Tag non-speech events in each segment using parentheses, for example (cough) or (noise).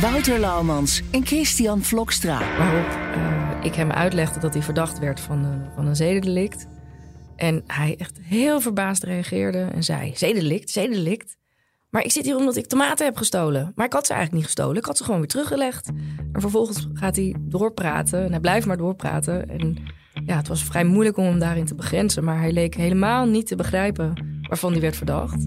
Wouter Laumans en Christian Vlokstra. Waarop uh, ik hem uitlegde dat hij verdacht werd van, uh, van een zedendelict. En hij echt heel verbaasd reageerde en zei: Zedendelict, zedendelict. Maar ik zit hier omdat ik tomaten heb gestolen. Maar ik had ze eigenlijk niet gestolen. Ik had ze gewoon weer teruggelegd. En vervolgens gaat hij doorpraten. En hij blijft maar doorpraten. En ja, het was vrij moeilijk om hem daarin te begrenzen. Maar hij leek helemaal niet te begrijpen waarvan hij werd verdacht.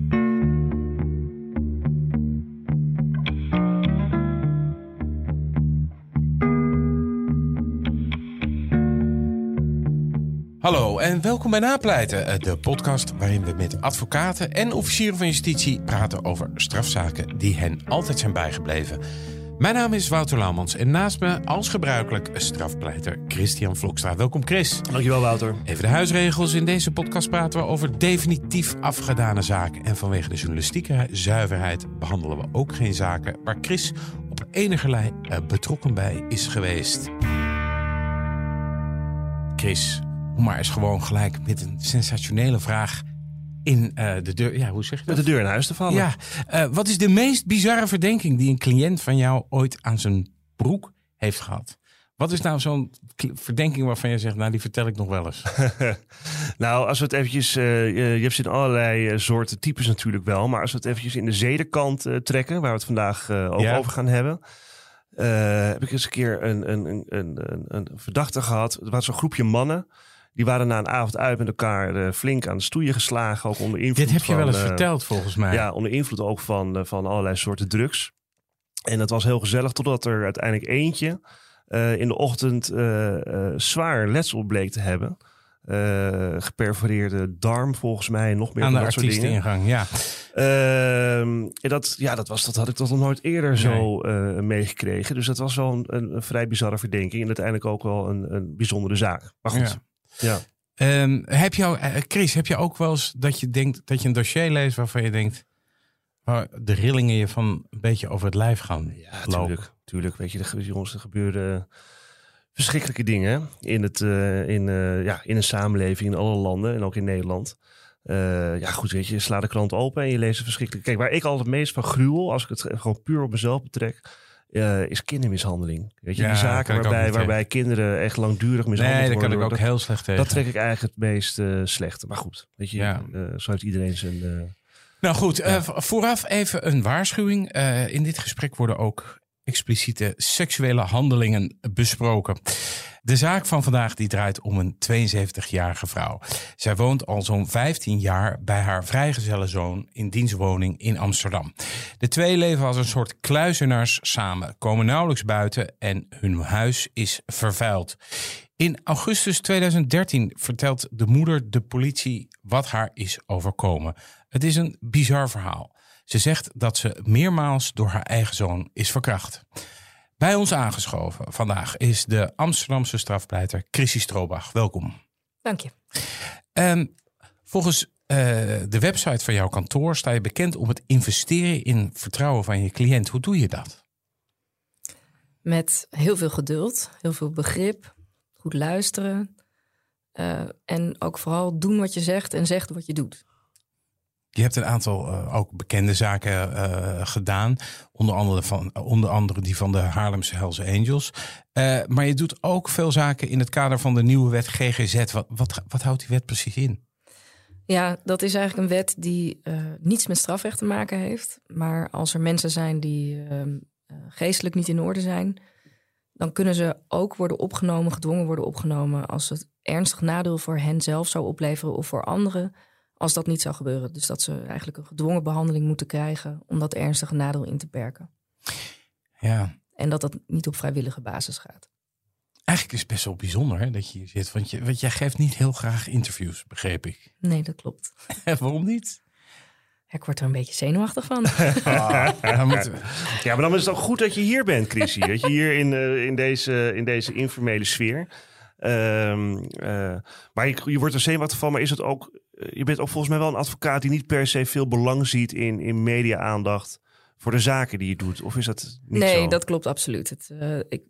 Hallo en welkom bij Napleiten, eh, de podcast waarin we met advocaten en officieren van justitie praten over strafzaken die hen altijd zijn bijgebleven. Mijn naam is Wouter Laumans en naast me als gebruikelijk strafpleiter Christian Vlokstra. Welkom Chris. Dankjewel Wouter. Even de huisregels. In deze podcast praten we over definitief afgedane zaken. En vanwege de journalistieke zuiverheid behandelen we ook geen zaken waar Chris op enige lijn eh, betrokken bij is geweest. Chris, om maar eens gewoon gelijk met een sensationele vraag in uh, de deur. Ja, hoe zeg je dat? Met de deur in huis te vallen. Ja. Uh, wat is de meest bizarre verdenking die een cliënt van jou ooit aan zijn broek heeft gehad? Wat is nou zo'n verdenking waarvan je zegt, nou die vertel ik nog wel eens? (laughs) nou, als we het eventjes, uh, je hebt in allerlei soorten types natuurlijk wel, maar als we het eventjes in de zedenkant trekken, waar we het vandaag ook ja. over gaan hebben. heb ik eens een keer een, een, een, een, een verdachte gehad. Er was zo'n groepje mannen. Die waren na een avond uit met elkaar uh, flink aan de stoeien geslagen. Ook onder invloed Dit heb je van, wel eens uh, verteld volgens mij. Ja, onder invloed ook van, uh, van allerlei soorten drugs. En dat was heel gezellig totdat er uiteindelijk eentje in de ochtend zwaar letsel bleek te hebben. geperforeerde darm volgens mij, nog meer aan de dat soort dingen. artiesteningang, ja. en dat, ja, dat, was, dat had ik tot nog nooit eerder nee. zo meegekregen. Dus dat was wel een, een, een, vrij bizarre verdenking. En uiteindelijk ook wel een, een bijzondere zaak. Maar goed. Ja. Ja. Um, heb jou, Chris, heb je ook wel eens dat je denkt dat je een dossier leest waarvan je denkt waar de rillingen je van een beetje over het lijf gaan ja, tuurlijk, tuurlijk. Weet je, er, jongens, er gebeuren verschrikkelijke dingen in, het, uh, in, uh, ja, in een samenleving in alle landen en ook in Nederland. Uh, ja, goed, weet je, je slaat de krant open en je leest een verschrikkelijk. Kijk, waar ik altijd het meest van gruwel, als ik het gewoon puur op mezelf betrek, uh, is kindermishandeling. Weet je, Ja, die zaken waarbij, waarbij kinderen echt langdurig mishandeld Nee, daar kan worden. ik ook dat, heel slecht tegen. dat trek ik eigenlijk het meest uh, slechte. Maar goed, weet je, Ja. uh, zo heeft iedereen zijn... Nou goed, eh, vooraf even een waarschuwing. Eh, in dit gesprek worden ook expliciete seksuele handelingen besproken. De zaak van vandaag die draait om een 72-jarige vrouw. Zij woont al zo'n 15 jaar bij haar vrijgezelle zoon in dienstwoning in Amsterdam. De twee leven als een soort kluizenaars samen, komen nauwelijks buiten en hun huis is vervuild. In augustus 2013 vertelt de moeder de politie wat haar is overkomen. Het is een bizar verhaal. Ze zegt dat ze meermaals door haar eigen zoon is verkracht. Bij ons aangeschoven vandaag is de Amsterdamse strafpleiter Chrissy Stroobach. Welkom. Dank je. Um, volgens uh, de website van jouw kantoor sta je bekend om het investeren in vertrouwen van je cliënt. Hoe doe je dat? Met heel veel geduld, heel veel begrip, goed luisteren. Uh, en ook vooral doen wat je zegt en zegt wat je doet. Je hebt een aantal uh, ook bekende zaken uh, gedaan. Onder andere, van, onder andere die van de Haarlemse Hells Angels. Uh, maar je doet ook veel zaken in het kader van de nieuwe wet GGZ. Wat, wat, wat houdt die wet precies in? Ja, dat is eigenlijk een wet die niets met strafrecht te maken heeft. Maar als er mensen zijn die geestelijk niet in orde zijn... dan kunnen ze ook worden opgenomen, gedwongen worden opgenomen... als het ernstig nadeel voor hen zelf zou opleveren of voor anderen als dat niet zou gebeuren. Dus dat ze eigenlijk een gedwongen behandeling moeten krijgen om dat ernstige nadeel in te perken. Ja. En dat dat niet op vrijwillige basis gaat. Eigenlijk is het best wel bijzonder hè, dat je hier zit. Want, je, want jij geeft niet heel graag interviews, begreep ik. Nee, dat klopt. (laughs) Waarom niet? ik word er een beetje zenuwachtig van. (laughs) Ah, ja, maar dan is het ook goed dat je hier bent, Chrissy. dat je hier in, uh, in, deze, in deze informele sfeer. Um, uh, maar je, je, wordt er zenuwachtig van, maar is het ook... je bent ook volgens mij wel een advocaat die niet per se veel belang ziet in, in media-aandacht voor de zaken die je doet. Of is dat niet nee, zo? Nee, dat klopt absoluut. Het, uh, ik,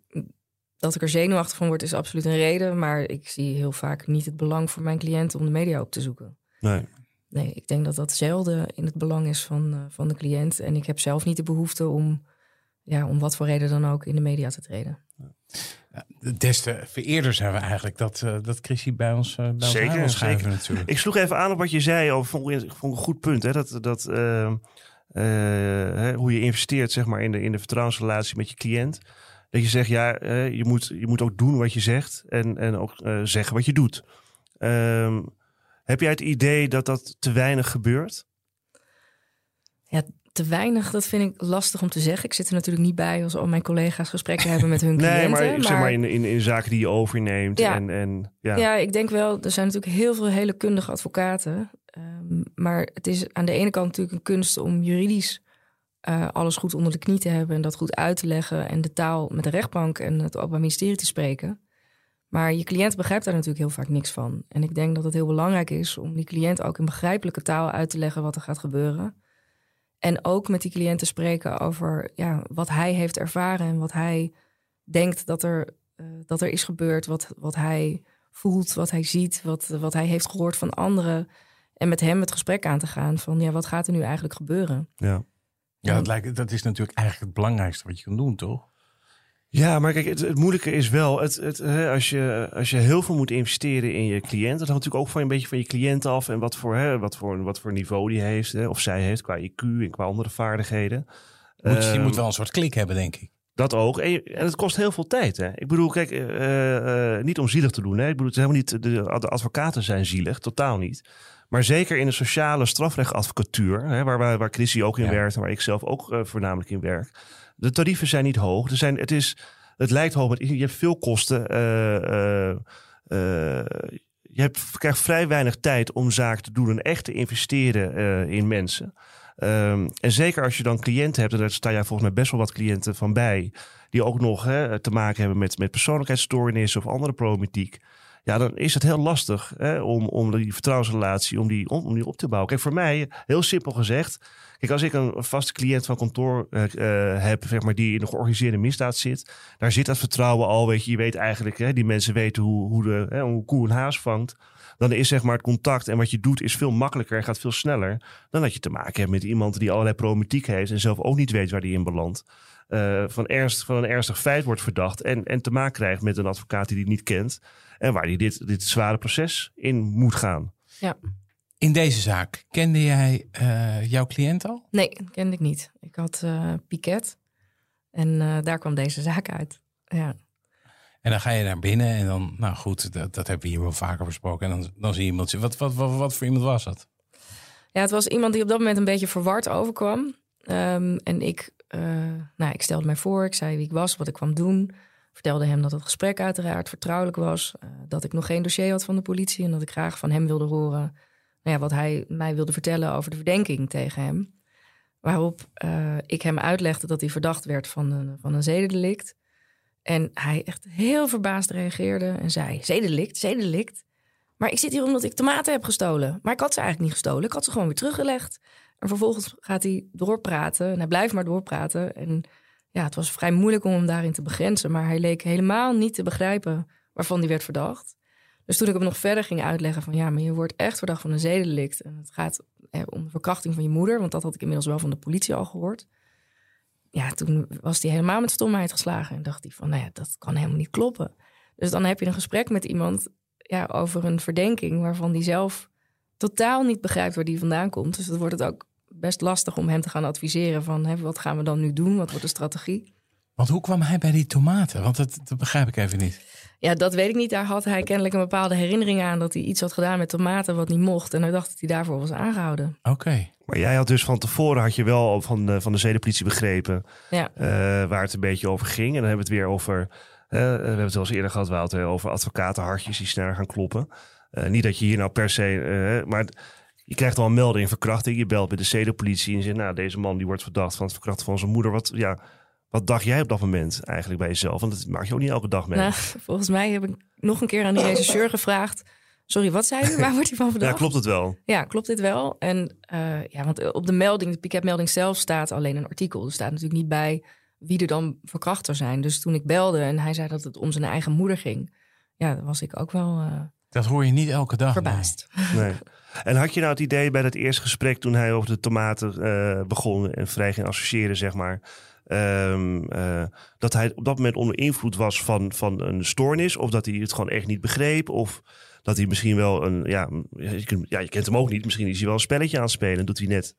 dat ik er zenuwachtig van word is absoluut een reden. Maar ik zie heel vaak niet het belang voor mijn cliënten om de media op te zoeken. Nee. Nee, ik denk dat dat zelden in het belang is van, uh, van de cliënt. En ik heb zelf niet de behoefte om, ja, om wat voor reden dan ook in de media te treden. Ja, des te vereerder zijn we eigenlijk dat, uh, dat Chrissy bij ons, uh, bij zeker, ons zeker. natuurlijk. Ik sloeg even aan op wat je zei. Over, vond, ik, vond een goed punt. Hè? Dat, dat, uh, hè, hoe je investeert zeg maar, in, de, in de vertrouwensrelatie met je cliënt. Dat je zegt, ja, je, moet, je moet ook doen wat je zegt. En, en ook zeggen wat je doet. Um, heb jij het idee dat dat te weinig gebeurt? Ja, te weinig, dat vind ik lastig om te zeggen. Ik zit er natuurlijk niet bij als al mijn collega's gesprekken hebben met hun (laughs) cliënten. Nee, maar, maar... zeg maar in, in, in zaken die je overneemt. Ja. En, en, ja. ja, ik denk wel, er zijn natuurlijk heel veel hele kundige advocaten. Um, maar het is aan de ene kant natuurlijk een kunst om juridisch uh, alles goed onder de knie te hebben en dat goed uit te leggen en de taal met de rechtbank en het Openbaar Ministerie te spreken. Maar je cliënt begrijpt daar natuurlijk heel vaak niks van. En ik denk dat het heel belangrijk is om die cliënt ook in begrijpelijke taal uit te leggen wat er gaat gebeuren. En ook met die cliënt te spreken over ja, wat hij heeft ervaren en wat hij denkt dat er, uh, dat er is gebeurd, wat, wat hij voelt, wat hij ziet, wat, wat hij heeft gehoord van anderen. En met hem het gesprek aan te gaan van ja, wat gaat er nu eigenlijk gebeuren? Ja, ja dat, lijkt, dat is natuurlijk eigenlijk het belangrijkste wat je kan doen, toch? Ja, maar kijk, het, het moeilijke is wel, het, het, hè, als, je, als je heel veel moet investeren in je cliënt, dat hangt natuurlijk ook van een beetje van je cliënt af en wat voor, hè, wat voor, wat voor niveau die heeft, hè, of zij heeft qua IQ en qua andere vaardigheden. Moet, je moet wel een soort klik hebben, denk ik. Dat ook. En, het kost heel veel tijd. Hè. Ik bedoel, kijk, uh, uh, niet om zielig te doen. Hè. Ik bedoel, het is helemaal niet, de, de advocaten zijn zielig, totaal niet. Maar zeker in de sociale strafrechtadvocatuur, hè, waar, waar, waar Chrissy ook in ja. werkt en waar ik zelf ook uh, voornamelijk in werk. De tarieven zijn niet hoog. Er zijn, het, is, het lijkt hoog, je hebt veel kosten. Uh, uh, je hebt, krijgt vrij weinig tijd om zaken te doen en echt te investeren in mensen. Um, en zeker als je dan cliënten hebt, en daar sta jij volgens mij best wel wat cliënten van bij, die ook nog hè, te maken hebben met, met persoonlijkheidsstoornissen of andere problematiek. Ja, dan is het heel lastig hè, om, om die vertrouwensrelatie om die, om die op te bouwen. Kijk, voor mij, heel simpel gezegd. Kijk, als ik een vaste cliënt van kantoor uh, uh, heb, zeg maar, die in de georganiseerde misdaad zit, daar zit dat vertrouwen al. Weet je, je weet eigenlijk, hè, die mensen weten hoe, hoe, de, hè, hoe koe een haas vangt. Dan is zeg maar het contact en wat je doet is veel makkelijker en gaat veel sneller dan dat je te maken hebt met iemand die allerlei problematiek heeft en zelf ook niet weet waar die in belandt. Uh, van, ernst, van een ernstig feit wordt verdacht en, en te maken krijgt met een advocaat die die niet kent. En waar hij dit, dit zware proces in moet gaan. Ja. In deze zaak, kende jij uh, jouw cliënt al? Nee, kende ik niet. Ik had uh, Piket en uh, daar kwam deze zaak uit. Ja. En dan ga je naar binnen en dan, nou goed, dat, dat hebben we hier wel vaker besproken. En dan, dan zie je iemand, wat, wat, wat, wat voor iemand was dat? Ja, het was iemand die op dat moment een beetje verward overkwam. Um, en ik, nou, ik stelde mij voor, ik zei wie ik was, wat ik kwam doen vertelde hem dat het gesprek uiteraard vertrouwelijk was. Dat ik nog geen dossier had van de politie en dat ik graag van hem wilde horen nou ja, wat hij mij wilde vertellen over de verdenking tegen hem. Waarop uh, ik hem uitlegde dat hij verdacht werd van een, van een zedendelict. En hij echt heel verbaasd reageerde en zei: Zedendelict, zedendelict. Maar ik zit hier omdat ik tomaten heb gestolen. Maar ik had ze eigenlijk niet gestolen. Ik had ze gewoon weer teruggelegd. En vervolgens gaat hij doorpraten. En hij blijft maar doorpraten. En ja, het was vrij moeilijk om hem daarin te begrenzen. Maar hij leek helemaal niet te begrijpen waarvan hij werd verdacht. Dus toen ik hem nog verder ging uitleggen van ja, maar je wordt echt verdacht van een zedendelict. En het gaat om de verkrachting van je moeder, want dat had ik inmiddels wel van de politie al gehoord. Ja, toen was hij helemaal met stomheid geslagen en dacht hij van nou ja, dat kan helemaal niet kloppen. Dus dan heb je een gesprek met iemand ja, over een verdenking waarvan die zelf totaal niet begrijpt waar die vandaan komt. Dus dan wordt het ook best lastig om hem te gaan adviseren van hè, wat gaan we dan nu doen? Wat wordt de strategie? Want hoe kwam hij bij die tomaten? Want dat, dat begrijp ik even niet. Ja, dat weet ik niet. Daar had hij kennelijk een bepaalde herinnering aan dat hij iets had gedaan met tomaten wat niet mocht. En hij dacht dat hij daarvoor was aangehouden. Oké. Okay. Maar jij had dus van tevoren had je wel van de, van de zedenpolitie begrepen ja. uh, waar het een beetje over ging. En dan hebben we het weer over, uh, we hebben het wel eens eerder gehad, Wouter, over advocatenhartjes die sneller gaan kloppen. Uh, niet dat je hier nou per se, maar je krijgt al een melding verkrachting. Je belt bij de zedenpolitie en je zegt, nou, deze man die wordt verdacht van het verkrachten van zijn moeder. Wat, ja, wat dacht jij op dat moment eigenlijk bij jezelf? Want dat maak je ook niet elke dag mee. Nou, (laughs) volgens mij heb ik nog een keer aan die regisseur gevraagd. Sorry, wat zei u? Waar wordt hij van (laughs) verdacht? Ja, klopt het wel? Ja, klopt dit wel? En uh, ja, want op de melding, de piketmelding zelf staat alleen een artikel. Er staat natuurlijk niet bij wie er dan verkracht zou zijn. Dus toen ik belde en hij zei dat het om zijn eigen moeder ging, ja, was ik ook wel. Uh, dat hoor je niet elke dag. Verbaasd. Nee. (laughs) En had je nou het idee bij dat eerste gesprek toen hij over de tomaten uh, begon en vrij ging associëren, zeg maar. Um, uh, dat hij op dat moment onder invloed was van, van een stoornis, of dat hij het gewoon echt niet begreep, of dat hij misschien wel een, ja, je, kunt, ja, je kent hem ook niet, misschien is hij wel een spelletje aan het spelen, doet hij net.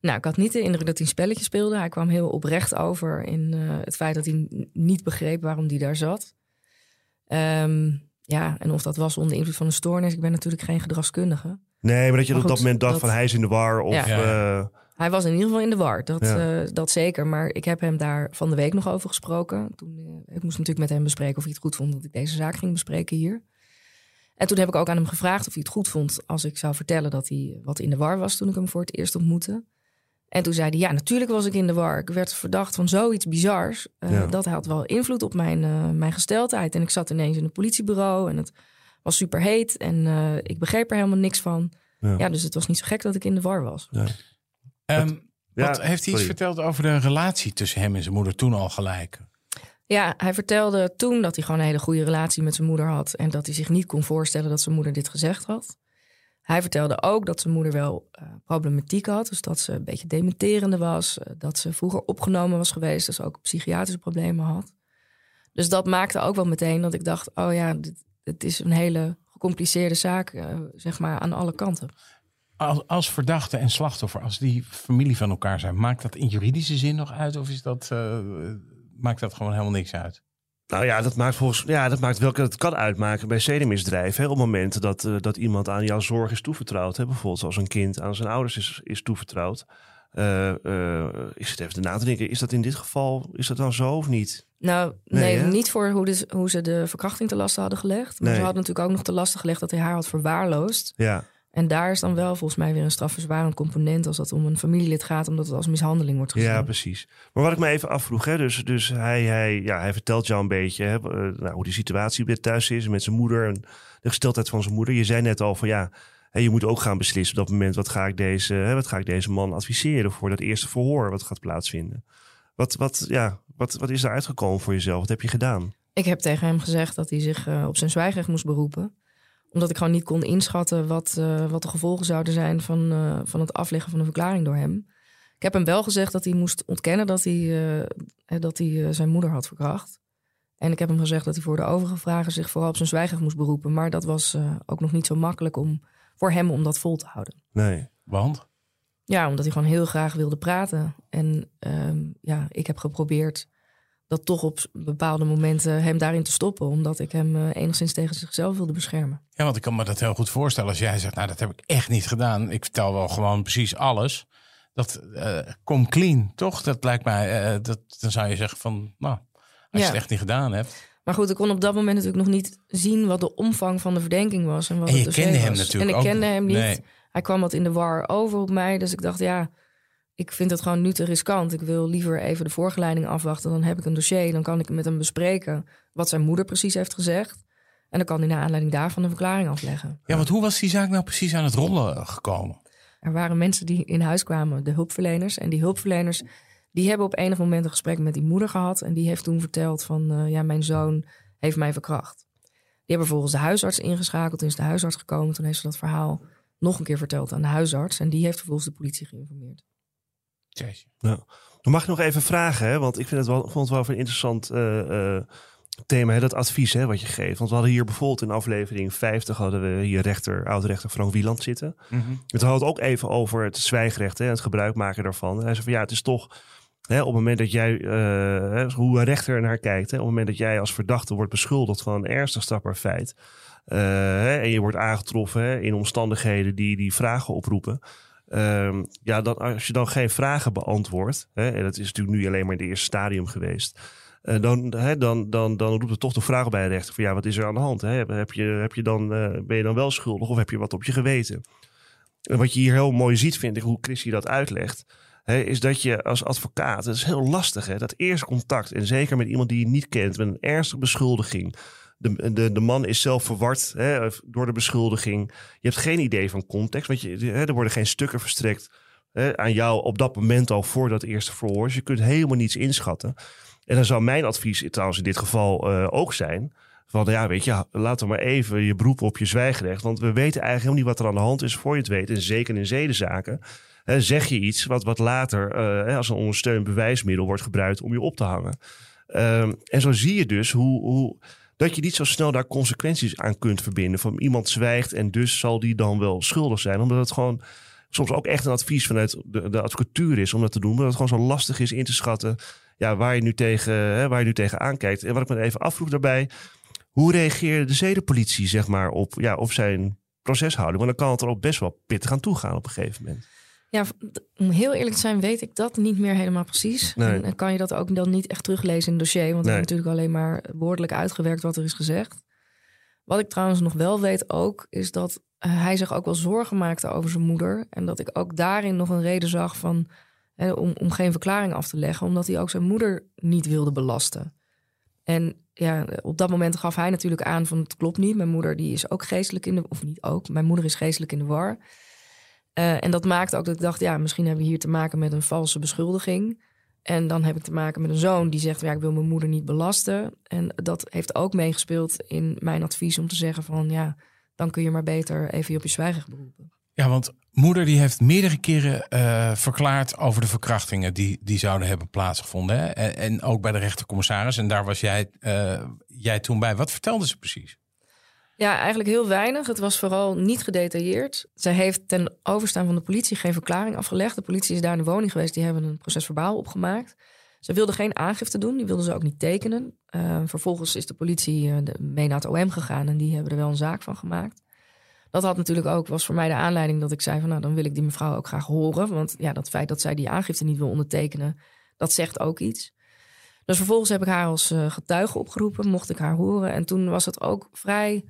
Nou, ik had niet de indruk dat hij een spelletje speelde. Hij kwam heel oprecht over in uh, het feit dat hij niet begreep waarom hij daar zat. Um, ja, en of dat was onder invloed van een stoornis. Ik ben natuurlijk geen gedragskundige. Nee, maar dat je maar goed, op dat moment dacht dat, van hij is in de war. Of, ja. Uh, hij was in ieder geval in de war, dat, ja. uh, dat zeker. Maar ik heb hem daar van de week nog over gesproken. Toen, uh, ik moest natuurlijk met hem bespreken of hij het goed vond dat ik deze zaak ging bespreken hier. En toen heb ik ook aan hem gevraagd of hij het goed vond als ik zou vertellen dat hij wat in de war was toen ik hem voor het eerst ontmoette. En toen zei hij, ja, natuurlijk was ik in de war. Ik werd verdacht van zoiets bizars. Uh, ja. Dat had wel invloed op mijn, uh, mijn gesteldheid. En ik zat ineens in een politiebureau en het was super heet. En uh, ik begreep er helemaal niks van. Ja. ja. dus het was niet zo gek dat ik in de war was. Ja. Um, wat, heeft hij iets verteld over de relatie tussen hem en zijn moeder toen al gelijk? Ja, hij vertelde toen dat hij gewoon een hele goede relatie met zijn moeder had. En dat hij zich niet kon voorstellen dat zijn moeder dit gezegd had. Hij vertelde ook dat zijn moeder wel uh, problematiek had. Dus dat ze een beetje dementerende was. Uh, dat ze vroeger opgenomen was geweest. Dus ook psychiatrische problemen had. Dus dat maakte ook wel meteen dat ik dacht: oh ja, dit, het is een hele gecompliceerde zaak, uh, zeg maar, aan alle kanten. Als, als, verdachte en slachtoffer, als die familie van elkaar zijn, maakt dat in juridische zin nog uit? Of is dat, maakt dat gewoon helemaal niks uit? Nou ja, dat maakt volgens ja, dat maakt welke het kan uitmaken bij zedenmisdrijven. Op momenten dat, uh, dat iemand aan jouw zorg is toevertrouwd. Hè, bijvoorbeeld als een kind aan zijn ouders is, is toevertrouwd. Uh, uh, ik zit even na te denken, is dat in dit geval, is dat dan zo of niet? Nou, nee, nee niet voor hoe, de, hoe ze de verkrachting te lasten hadden gelegd. Maar nee. ze hadden natuurlijk ook nog te lasten gelegd dat hij haar had verwaarloosd. Ja. En daar is dan wel volgens mij weer een strafverzwarend component als dat om een familielid gaat, omdat het als mishandeling wordt gezien. Ja, precies. Maar wat ik me even afvroeg, hè, dus, dus hij, hij, ja, hij vertelt jou een beetje hè, nou, hoe die situatie thuis is met zijn moeder en de gesteldheid van zijn moeder. Je zei net al van ja, hè, je moet ook gaan beslissen op dat moment wat ga ik deze, hè, wat ga ik deze man adviseren voor dat eerste verhoor wat gaat plaatsvinden. Wat, wat, ja, wat, wat is er uitgekomen voor jezelf? Wat heb je gedaan? Ik heb tegen hem gezegd dat hij zich uh, op zijn zwijgrecht moest beroepen omdat ik gewoon niet kon inschatten wat, uh, wat de gevolgen zouden zijn van, uh, van het afleggen van een verklaring door hem. Ik heb hem wel gezegd dat hij moest ontkennen dat hij, uh, dat hij zijn moeder had verkracht. En ik heb hem gezegd dat hij voor de overige vragen zich vooral op zijn zwijgen moest beroepen. Maar dat was ook nog niet zo makkelijk om, voor hem om dat vol te houden. Nee, want? Ja, omdat hij gewoon heel graag wilde praten. En ehm, ja, ik heb geprobeerd dat toch op bepaalde momenten hem daarin te stoppen. Omdat ik hem uh, enigszins tegen zichzelf wilde beschermen. Ja, want ik kan me dat heel goed voorstellen. Als jij zegt, nou dat heb ik echt niet gedaan. Ik vertel wel gewoon precies alles. Dat uh, kom clean, toch? Dat lijkt mij, uh, dat, dan zou je zeggen van, nou, als ja. je het echt niet gedaan hebt. Maar goed, ik kon op dat moment natuurlijk nog niet zien wat de omvang van de verdenking was. En, wat en je het kende hem was. natuurlijk En ik kende hem niet. Nee. Hij kwam wat in de war over op mij. Dus ik dacht, ja, ik vind het gewoon nu te riskant. Ik wil liever even de voorgeleiding afwachten. Dan heb ik een dossier. Dan kan ik met hem bespreken wat zijn moeder precies heeft gezegd. En dan kan hij naar aanleiding daarvan een verklaring afleggen. Ja, want hoe was die zaak nou precies aan het rollen gekomen? Er waren mensen die in huis kwamen, de hulpverleners. En die hulpverleners die hebben op enig moment een gesprek met die moeder gehad. En die heeft toen verteld van, uh, ja, mijn zoon heeft mij verkracht. Die hebben vervolgens de huisarts ingeschakeld. Toen is de huisarts gekomen. Toen heeft ze dat verhaal nog een keer verteld aan de huisarts. En die heeft vervolgens de politie geïnformeerd. Ja. Dan mag ik nog even vragen, hè? want ik vind het wel, vond het wel een interessant uh, uh, thema, hè? dat advies hè, wat je geeft. Want we hadden hier bijvoorbeeld in aflevering 50 hadden we hier rechter, oud-rechter Frank Wieland zitten. Hadden het ook even over het zwijgrecht hè, en het gebruik maken daarvan. En hij zei van ja, het is toch hè, op het moment dat jij, uh, hoe een rechter naar kijkt, hè, op het moment dat jij als verdachte wordt beschuldigd van een ernstig strafbaar feit. hè, en je wordt aangetroffen hè, in omstandigheden die, die vragen oproepen. Um, ja, dan, als je dan geen vragen beantwoordt, en dat is natuurlijk nu alleen maar in het eerste stadium geweest, uh, dan, hè, dan, dan, dan roept het toch de vraag bij de rechter van ja, wat is er aan de hand? Hè? Heb je, heb je dan, uh, ben je dan wel schuldig of heb je wat op je geweten? En wat je hier heel mooi ziet, vind ik, hoe Chrissy dat uitlegt. Hè, is dat je als advocaat, het is heel lastig, hè, dat eerste contact. En zeker met iemand die je niet kent, met een ernstige beschuldiging. De, de, de man is zelf verward hè, door de beschuldiging. Je hebt geen idee van context, want je, hè, er worden geen stukken verstrekt hè, aan jou op dat moment al voor dat eerste verhoor. Dus je kunt helemaal niets inschatten. En dan zou mijn advies trouwens in dit geval uh, ook zijn. Van ja, weet je, laat er maar even je beroep op je zwijgrecht. Want we weten eigenlijk helemaal niet wat er aan de hand is voor je het weet. En zeker in zedenzaken. Hè, zeg je iets wat, wat later uh, als een ondersteunend bewijsmiddel wordt gebruikt om je op te hangen. Um, en zo zie je dus hoe, hoe, dat je niet zo snel daar consequenties aan kunt verbinden. Van iemand zwijgt en dus zal die dan wel schuldig zijn. Omdat het gewoon soms ook echt een advies vanuit de, de advocatuur is om dat te doen. Omdat het gewoon zo lastig is in te schatten ja, waar, je nu tegen, hè, waar je nu tegen aankijkt. En wat ik me even afvroeg daarbij. Hoe reageerde de zedenpolitie zeg maar, op, ja, op zijn proceshouding? Want dan kan het er ook best wel pittig aan toe gaan op een gegeven moment. Ja, om heel eerlijk te zijn, weet ik dat niet meer helemaal precies. Nee. En kan je dat ook dan niet echt teruglezen in het dossier, want nee. is natuurlijk alleen maar woordelijk uitgewerkt wat er is gezegd. Wat ik trouwens nog wel weet ook, is dat hij zich ook wel zorgen maakte over zijn moeder. En dat ik ook daarin nog een reden zag van, hè, om, om geen verklaring af te leggen, omdat hij ook zijn moeder niet wilde belasten. En ja, op dat moment gaf hij natuurlijk aan van het klopt niet. Mijn moeder die is ook geestelijk in de, of niet ook, mijn moeder is geestelijk in de war. Uh, en dat maakte ook dat ik dacht, ja, misschien hebben we hier te maken met een valse beschuldiging. En dan heb ik te maken met een zoon die zegt, ja, ik wil mijn moeder niet belasten. En dat heeft ook meegespeeld in mijn advies om te zeggen van, ja, dan kun je maar beter even op je zwijgen beroepen. Ja, want moeder die heeft meerdere keren uh, verklaard over de verkrachtingen die, die zouden hebben plaatsgevonden. Hè? En, ook bij de rechtercommissaris. En daar was jij, uh, jij toen bij. Wat vertelde ze precies? Ja, eigenlijk heel weinig. Het was vooral niet gedetailleerd. Zij heeft ten overstaan van de politie geen verklaring afgelegd. De politie is daar in de woning geweest. Die hebben een procesverbaal opgemaakt. Ze wilde geen aangifte doen. Die wilden ze ook niet tekenen. Uh, vervolgens is de politie uh, mee naar het OM gegaan. En die hebben er wel een zaak van gemaakt. Dat had natuurlijk ook, was voor mij de aanleiding dat ik zei van... nou, dan wil ik die mevrouw ook graag horen. Want ja, dat feit dat zij die aangifte niet wil ondertekenen... dat zegt ook iets. Dus vervolgens heb ik haar als uh, getuige opgeroepen. Mocht ik haar horen. En toen was het ook vrij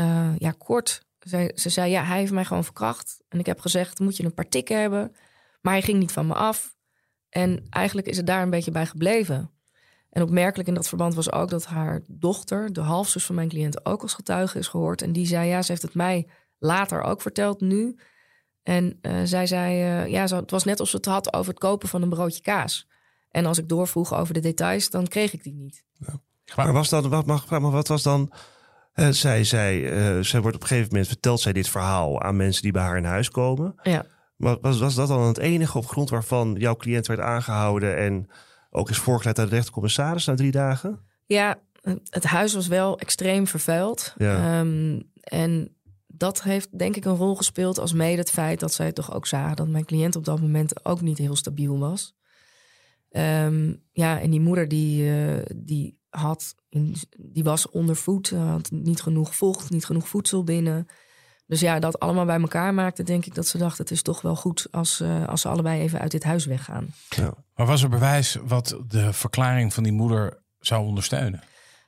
uh, ja, kort. Ze zei, ja, hij heeft mij gewoon verkracht. En ik heb gezegd, moet je een paar tikken hebben. Maar hij ging niet van me af. En eigenlijk is het daar een beetje bij gebleven. En opmerkelijk in dat verband was ook dat haar dochter, de halfzus van mijn cliënt, ook als getuige is gehoord. En die zei, ja, ze heeft het mij later ook verteld nu. En uh, zij zei, uh, ja, het was net alsof ze het had over het kopen van een broodje kaas. En als ik doorvroeg over de details, dan kreeg ik die niet. Ja. Maar was dat, wat, maar wat was dan uh, zij, zij, uh, zij wordt op een gegeven moment vertelt zij dit verhaal aan mensen die bij haar in huis komen. Ja. Maar was, was dat dan het enige op grond waarvan jouw cliënt werd aangehouden en ook is voorgeleid aan de rechtercommissaris na drie dagen? Ja, het huis was wel extreem vervuild. Ja. Um, en dat heeft denk ik een rol gespeeld als mede het feit dat zij toch ook zagen dat mijn cliënt op dat moment ook niet heel stabiel was. Um, ja, en die moeder die, uh, die had, in, die was ondervoed, had niet genoeg vocht, niet genoeg voedsel binnen. Dus ja, dat allemaal bij elkaar maakte, denk ik dat ze dachten: het is toch wel goed als, uh, als ze allebei even uit dit huis weggaan. Ja. Maar was er bewijs wat de verklaring van die moeder zou ondersteunen?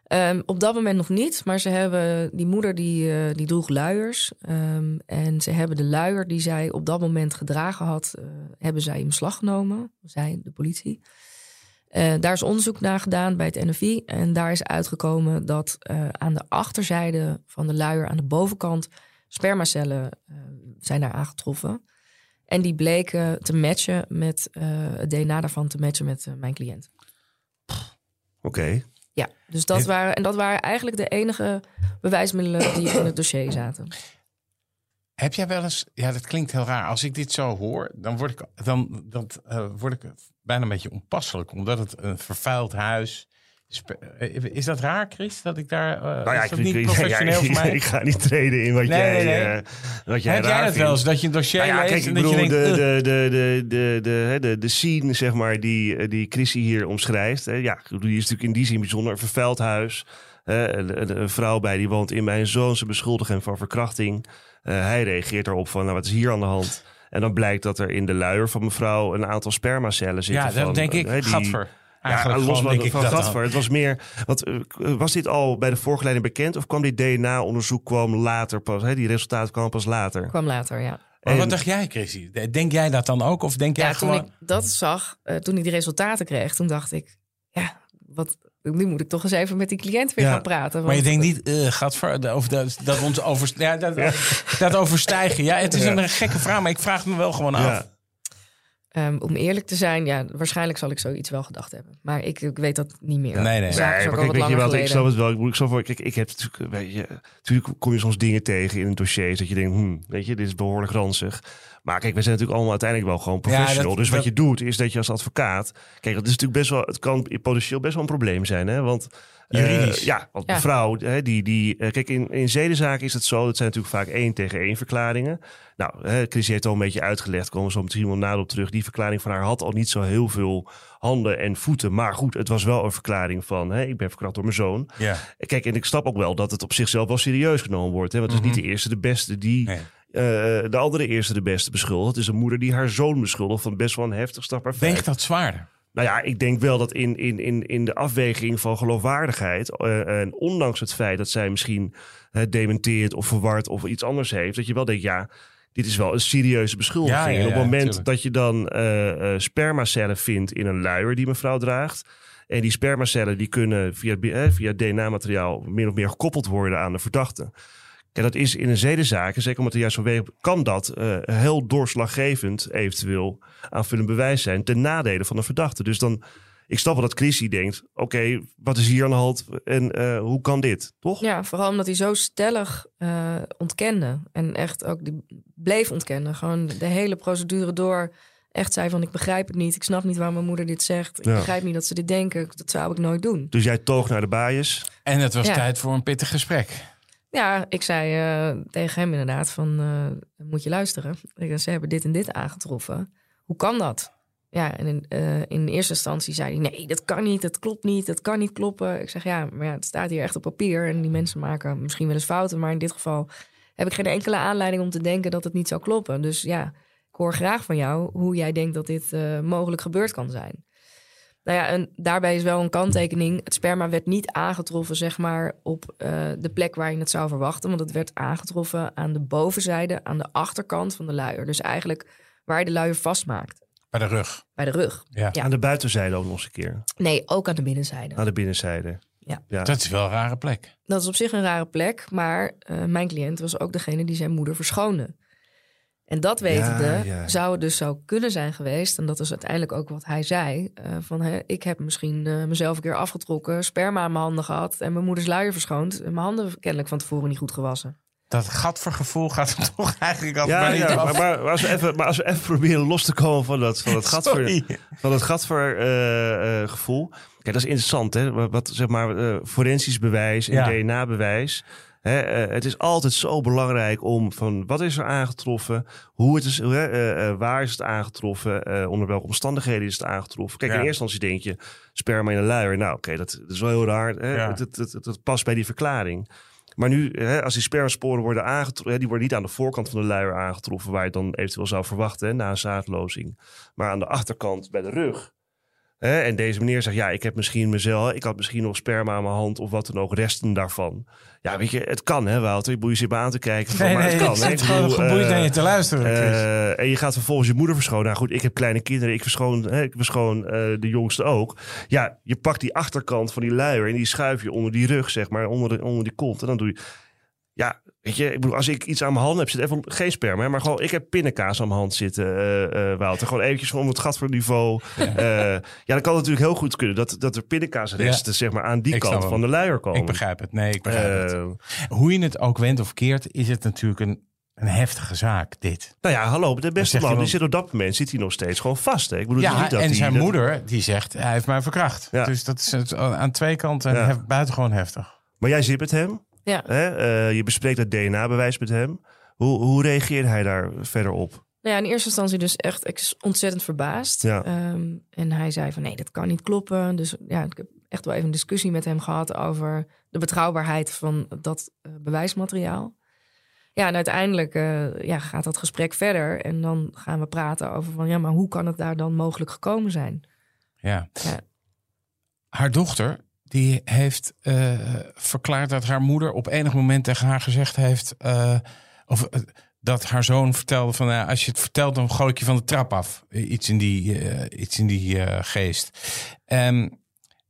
Um, op dat moment nog niet, maar ze hebben die moeder die, uh, die droeg luiers. Um, en ze hebben de luier die zij op dat moment gedragen had, uh, hebben zij in beslag genomen. Zij, de politie. Uh, daar is onderzoek naar gedaan bij het NFI. En daar is uitgekomen dat uh, aan de achterzijde van de luier, aan de bovenkant, spermacellen uh, zijn daar aangetroffen. En die bleken te matchen met het DNA daarvan te matchen met mijn cliënt. Oké. Okay. Ja, dus dat waren, en dat waren eigenlijk de enige bewijsmiddelen die in het dossier zaten. Heb jij wel eens, ja, dat klinkt heel raar. Als ik dit zo hoor, dan word ik, dan, dat, uh, word ik bijna een beetje onpasselijk, omdat het een vervuild huis. Is dat raar, Chris? Dat ik daar. Uh, nou (laughs) ja, ik, niet professioneel ja, mij? ik ga niet treden in wat Nee, jij. nee, nee. Uh, wat jij Heb jij dat wel eens? Dat je een dossier Nou ja, leest kijk, ik dat je bedoel, denkt... de, de, de, de, de, de, de, de scene, zeg maar, die, die Chrissy hier omschrijft. Hè, ja, die is natuurlijk in die zin bijzonder. Een vervuild huis. Hè, een, een- een vrouw bij die woont in mijn zoon. Ze beschuldigen hem van verkrachting. Eh, hij reageert erop van, nou, wat is hier aan de hand? En dan blijkt dat er in de luier van mevrouw een aantal spermacellen zitten. Ja, dan van, denk ik, die- gadver. Eigenlijk ja, los van, denk ik van dat. Gadver. Het was meer. Want, eh, was dit al bij de voorgeleiding bekend? Of kwam dit DNA-onderzoek kwam later pas? Hè? Die resultaten kwamen pas later. Kwam later, ja. Maar En- wat dacht jij, Chrissy? Denk jij dat dan ook? Of denk jij Ja, toen gewoon... ik dat zag, eh, toen ik die resultaten kreeg, toen dacht ik, ja, wat, nu moet ik toch eens even met die cliënt weer Ja, gaan praten. Maar je denkt niet, eh gadver, of dat, dat ons over, ja, dat, dat overstijgen. Ja, het is Ja. een gekke vraag, maar ik vraag me wel gewoon af. Ehm, om eerlijk te zijn, ja, waarschijnlijk zal ik zoiets wel gedacht hebben. Maar ik, ik weet dat niet meer. Nee, nee. Nee, maar kijk, weet je wel, ik snap het wel. Ik, moet- ik snap wel, kijk, ik heb natuurlijk, weet je, natuurlijk kom je soms dingen tegen in een dossier dat je denkt, hm, weet je, dit is behoorlijk ranzig. Maar kijk, we zijn natuurlijk allemaal uiteindelijk wel gewoon Ja, professional. dat- dus wat dat- je doet, is dat je als advocaat, kijk, dat is natuurlijk best wel, het kan potentieel best wel een probleem zijn, hè? Want eh, ja, want Ja. de vrouw, hè, die, die, eh, kijk, in, in zedenzaken is het zo, dat zijn natuurlijk vaak één tegen één verklaringen. Nou, hè, Chris heeft al een beetje uitgelegd, komen we zo misschien wel nader op terug. Die verklaring van haar had al niet zo heel veel handen en voeten. Maar goed, het was wel een verklaring van, hè, ik ben verkracht door mijn zoon. Ja. Kijk, en ik snap ook wel dat het op zichzelf wel serieus genomen wordt. Hè? Want het is niet de eerste de beste die Nee. eh, de andere eerste de beste beschuldigt. Het is een moeder die haar zoon beschuldigt van best wel een heftig strafbaar feit. Weegt dat zwaarder? Nou ja, ik denk wel dat in, in, in, in de afweging van geloofwaardigheid... eh, en ondanks het feit dat zij misschien eh, dementeert of verward of iets anders heeft... dat je wel denkt, ja, dit is wel een serieuze beschuldiging. Ja, ja, en op het moment tuurlijk. dat je dan eh, spermacellen vindt in een luier die mevrouw draagt... en die spermacellen die kunnen via, eh, via DNA-materiaal min of meer gekoppeld worden aan de verdachte... Kijk, dat is in een zedenzaak, en zeker omdat er juist vanwege kan dat eh, heel doorslaggevend eventueel aanvullend bewijs zijn ten nadele van de verdachte. Dus dan, ik snap wel dat Chrissy denkt, oké, wat is hier aan de hand en eh, hoe kan dit, toch? Ja, vooral omdat hij zo stellig eh, ontkende. En echt ook die bleef ontkennen. Gewoon de hele procedure door. Echt zei van, ik begrijp het niet. Ik snap niet waarom mijn moeder dit zegt. Ik Ja. begrijp niet dat ze dit denken. Dat zou ik nooit doen. Dus jij toog naar de baaiers. En het was Ja. tijd voor een pittig gesprek. Ja, ik zei eh, tegen hem inderdaad van, eh, moet je luisteren. Ik- Ze hebben dit en dit aangetroffen. Hoe kan dat? Ja, en in, eh, in eerste instantie zei hij, nee, dat kan niet, dat klopt niet, dat kan niet kloppen. Ik zeg, ja, maar ja, het staat hier echt op papier. En die mensen maken misschien wel eens fouten, maar in dit geval heb ik geen enkele aanleiding om te denken dat het niet zou kloppen. Dus ja, ik hoor graag van jou hoe jij denkt dat dit mogelijk gebeurd kan zijn. Nou ja, en daarbij is wel een kanttekening. Het sperma werd niet aangetroffen, zeg maar, op eh, de plek waar je het zou verwachten. Want het werd aangetroffen aan de bovenzijde, aan de achterkant van de luier. Dus eigenlijk waar je de luier vastmaakt, Bij de rug. bij de rug. Ja. Ja. Aan de buitenzijde ook nog eens een keer. Nee, ook aan de binnenzijde. Aan de binnenzijde. Ja. ja. Dat is wel een rare plek. Dat is op zich een rare plek, maar eh, mijn cliënt was ook degene die zijn moeder verschoonde. En dat wetende ja. zou het dus zo kunnen zijn geweest, en dat is uiteindelijk ook wat hij zei, eh, van hè, ik heb misschien eh, mezelf een keer afgetrokken, sperma in mijn handen gehad en mijn moeders luier verschoond en mijn handen kennelijk van tevoren niet goed gewassen. Dat gadvergevoel gaat er (laughs) toch eigenlijk altijd Ja, maar niet ja af. maar, maar, maar als we even, maar als we even proberen los te komen van dat, van dat Sorry. van het gadver eh, eh, gevoel. Kijk, dat is interessant, hè? Wat, wat, zeg maar forensisch bewijs en Ja. DNA-bewijs. Hè, eh, het is altijd zo belangrijk om van wat is er aangetroffen, hoe het is, eh, eh, waar is het aangetroffen, onder welke omstandigheden is het aangetroffen. Kijk, Ja. in eerste instantie denk je sperma in een luier. Nou, oké, dat, dat is wel heel raar. Hè? Ja. Het past bij die verklaring. Maar nu, hè, als die spermasporen worden aangetroffen, die worden niet aan de voorkant van de luier aangetroffen, waar je dan eventueel zou verwachten hè, na een zaadlozing, maar aan de achterkant bij de rug. Hè, en deze meneer zegt, ja, ik heb misschien mezelf, ik had misschien nog sperma aan mijn hand of wat dan ook, resten daarvan. Ja, weet je, het kan hè, Wouter. Je zit me aan te kijken. Van, Nee, maar nee, het kan. Ik gewoon geboeid eh, naar je te luisteren, eh, en je gaat vervolgens je moeder verschonen. Nou goed, ik heb kleine kinderen. Ik verschoon, hè, ik verschoon eh, de jongste ook. Ja, je pakt die achterkant van die luier en die schuif je onder die rug, zeg maar, onder, de, onder die kont. En dan doe je... Ja, weet je, ik bedoel, als ik iets aan mijn hand heb, zit even geen sperma, hè, maar gewoon, ik heb pindakaas aan mijn hand zitten, eh eh Wouter. Gewoon eventjes om het gat voor niveau. Ja. ja, dan kan het natuurlijk heel goed kunnen dat, dat er pindakaasresten, zeg maar, aan die Ik kant van de luier komen. Ik begrijp het. Nee, ik begrijp het. Eh, Hoe je het ook wendt of keert, is het natuurlijk een, een heftige zaak, dit. nou ja, hallo, de beste man, die zit op dat moment, zit hij nog steeds gewoon vast. Hè? Ik bedoel, Ja, niet dat en zijn dat- moeder, die zegt, hij heeft mij verkracht. Ja. Dus dat is het, aan twee kanten Ja. hef- buitengewoon heftig. Maar jij zit met hem. Ja. Hè? eh, je bespreekt het DNA-bewijs met hem. Hoe, hoe reageert hij daar verder op? Nou ja, in eerste instantie dus echt ik was ontzettend verbaasd. Ja. Ehm, en hij zei van nee, dat kan niet kloppen. Dus ja, ik heb echt wel even een discussie met hem gehad over de betrouwbaarheid van dat eh, bewijsmateriaal. Ja, en uiteindelijk eh, ja, gaat dat gesprek verder. En dan gaan we praten over van ja, maar hoe kan het daar dan mogelijk gekomen zijn? Ja. Ja. Haar dochter, die heeft eh, verklaard dat haar moeder op enig moment tegen haar gezegd heeft... eh, of eh, dat haar zoon vertelde van ja, als je het vertelt, dan gooi ik je van de trap af. Iets in die, iets in die geest. Um,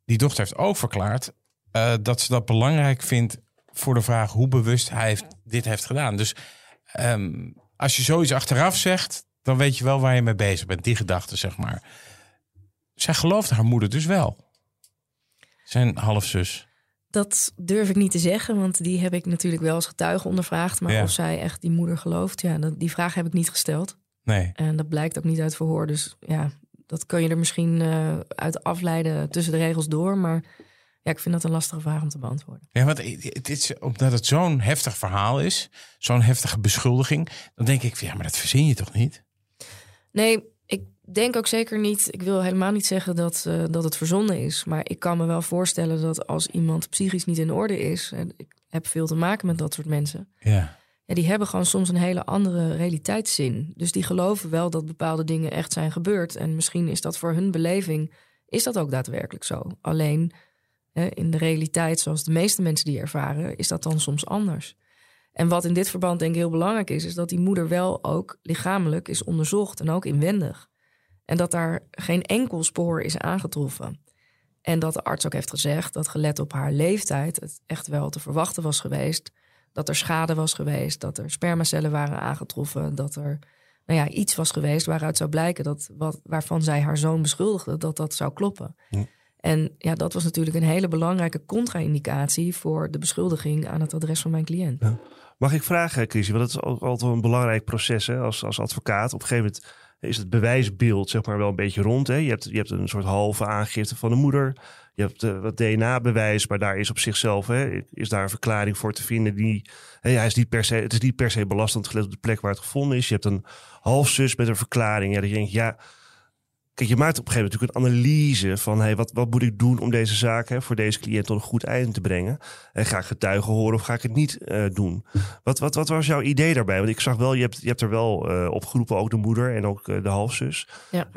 die dochter heeft ook verklaard dat ze dat belangrijk vindt voor de vraag hoe bewust hij heeft, dit heeft gedaan. Dus um, als je zoiets achteraf zegt, dan weet je wel waar je mee bezig bent. Die gedachte, zeg maar. Zij gelooft haar moeder dus wel. Zijn halfzus. Dat durf ik niet te zeggen, want die heb ik natuurlijk wel als getuige ondervraagd. Maar of zij echt die moeder gelooft, ja, die vraag heb ik niet gesteld. Nee. En dat blijkt ook niet uit verhoor. Dus ja, dat kan je er misschien uh, uit afleiden tussen de regels door. Maar ja, ik vind dat een lastige vraag om te beantwoorden. Ja, want het is, omdat het zo'n heftig verhaal is, zo'n heftige beschuldiging, dan denk ik, ja, maar dat verzin je toch niet? Nee, denk ook zeker niet. Ik wil helemaal niet zeggen dat, uh, dat het verzonnen is. Maar ik kan me wel voorstellen dat als iemand psychisch niet in orde is. En ik heb veel te maken met dat soort mensen. Ja. Ja, die hebben gewoon soms een hele andere realiteitszin. Dus die geloven wel dat bepaalde dingen echt zijn gebeurd. En misschien is dat voor hun beleving, is dat ook daadwerkelijk zo. Alleen in de realiteit, zoals de meeste mensen die ervaren, is dat dan soms anders. En wat in dit verband denk ik heel belangrijk is, is dat die moeder wel ook lichamelijk is onderzocht en ook inwendig. En dat daar geen enkel spoor is aangetroffen. En dat de arts ook heeft gezegd dat gelet op haar leeftijd het echt wel te verwachten was geweest. Dat er schade was geweest, dat er spermacellen waren aangetroffen, dat er nou ja, iets was geweest waaruit zou blijken dat wat, waarvan zij haar zoon beschuldigde, dat dat zou kloppen. En ja, dat was natuurlijk een hele belangrijke contra-indicatie voor de beschuldiging aan het adres van mijn cliënt. Ja. Mag ik vragen, Chris, want dat is ook altijd een belangrijk proces hè, als, als advocaat. Op een gegeven moment is het bewijsbeeld zeg maar wel een beetje rond. Hè? Je, hebt, je hebt een soort halve aangifte van de moeder. Je hebt uh, wat DNA-bewijs, maar daar is op zichzelf hè, is daar een verklaring voor te vinden. Die, hè, hij is niet per se, het is niet per se belastend gelet op de plek waar het gevonden is. Je hebt een halfzus met een verklaring. Ja, dat je denkt, ja, Kijk, je maakt op een gegeven moment natuurlijk een analyse van hey, wat, wat moet ik doen om deze zaak hè, voor deze cliënt tot een goed einde te brengen. En ga ik getuigen horen of ga ik het niet uh, doen? Wat, wat, wat was jouw idee daarbij? Want ik zag wel, je hebt, je hebt er wel uh, opgeroepen, ook de moeder en ook uh, de halfzus. Ja.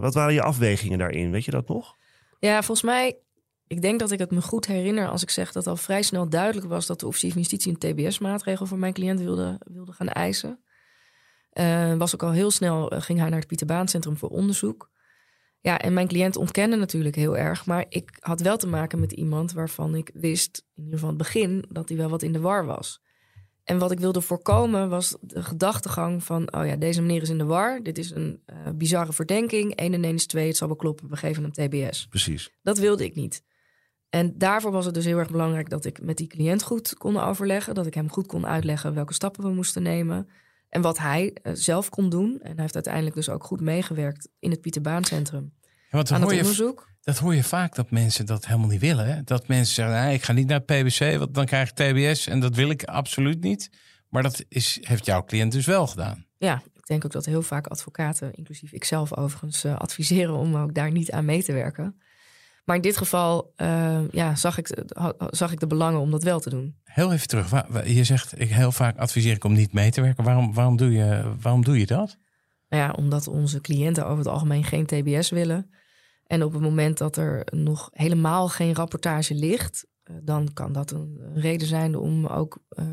wat waren je afwegingen daarin? Weet je dat nog? Ja, volgens mij, ik denk dat ik het me goed herinner als ik zeg dat al vrij snel duidelijk was dat de officier van justitie een TBS-maatregel voor mijn cliënt wilde, wilde gaan eisen. Uh, was ook al heel snel, uh, ging hij naar het Pieterbaancentrum voor onderzoek. Ja, en mijn cliënt ontkende natuurlijk heel erg. Maar ik had wel te maken met iemand waarvan ik wist, in ieder geval het begin, dat hij wel wat in de war was. En wat ik wilde voorkomen was de gedachtegang van: oh ja, deze meneer is in de war. Dit is een uh, bizarre verdenking. 1 en 1 is 2, het zal wel kloppen. We geven hem TBS. Precies. Dat wilde ik niet. En daarvoor was het dus heel erg belangrijk dat ik met die cliënt goed kon overleggen. Dat ik hem goed kon uitleggen welke stappen we moesten nemen. En wat hij uh, zelf kon doen. En hij heeft uiteindelijk dus ook goed meegewerkt in het Pieterbaancentrum. Ja, aan het onderzoek. Je, dat hoor je vaak dat mensen dat helemaal niet willen. Hè? Dat mensen zeggen, nee, ik ga niet naar het PBC, want dan krijg ik TBS. En dat wil ik absoluut niet. Maar dat is, heeft jouw cliënt dus wel gedaan. Ja, ik denk ook dat heel vaak advocaten, inclusief ikzelf overigens, uh, adviseren om ook daar niet aan mee te werken. Maar in dit geval uh, ja, zag, ik, zag ik de belangen om dat wel te doen. Heel even terug. Je zegt, ik heel vaak adviseer ik om niet mee te werken. Waarom, waarom, doe, je, waarom doe je dat? Nou ja, omdat onze cliënten over het algemeen geen TBS willen. En op het moment dat er nog helemaal geen rapportage ligt, uh, dan kan dat een, een, reden zijn om ook uh,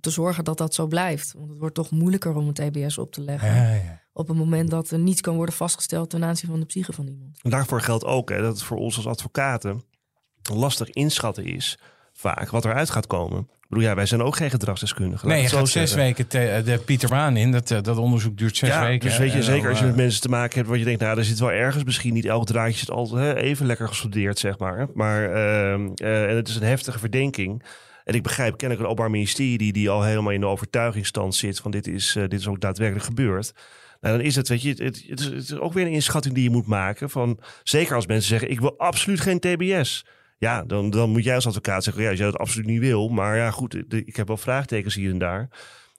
te zorgen dat dat zo blijft. Want het wordt toch moeilijker om een TBS op te leggen. Ja, ja op het moment dat er niets kan worden vastgesteld ten aanzien van de psyche van iemand. En daarvoor geldt ook hè, dat het voor ons als advocaten lastig inschatten is, vaak wat eruit gaat komen. Ik bedoel, ja, wij zijn ook geen gedragsdeskundigen. Nee, je gaat zes weken te, de Pieterbaan in. Dat, dat onderzoek duurt zes ja, weken. Dus weet je, zeker als je met mensen te maken hebt... waar je denkt, nou, er zit wel ergens misschien niet elk draadje... zit altijd hè, even lekker gestudeerd, zeg maar. Maar uh, uh, en het is een heftige verdenking. En ik begrijp kennelijk een openbaar ministerie... die al helemaal in de overtuigingsstand zit... van dit is, uh, dit is ook daadwerkelijk gebeurd. Nou, dan is het, weet je, het, het, is, het, is, ook weer een inschatting die je moet maken. Van, zeker als mensen zeggen, ik wil absoluut geen TBS. Ja, dan, dan moet jij als advocaat zeggen, ja, als jij dat absoluut niet wil. Maar ja, goed, ik heb wel vraagtekens hier en daar.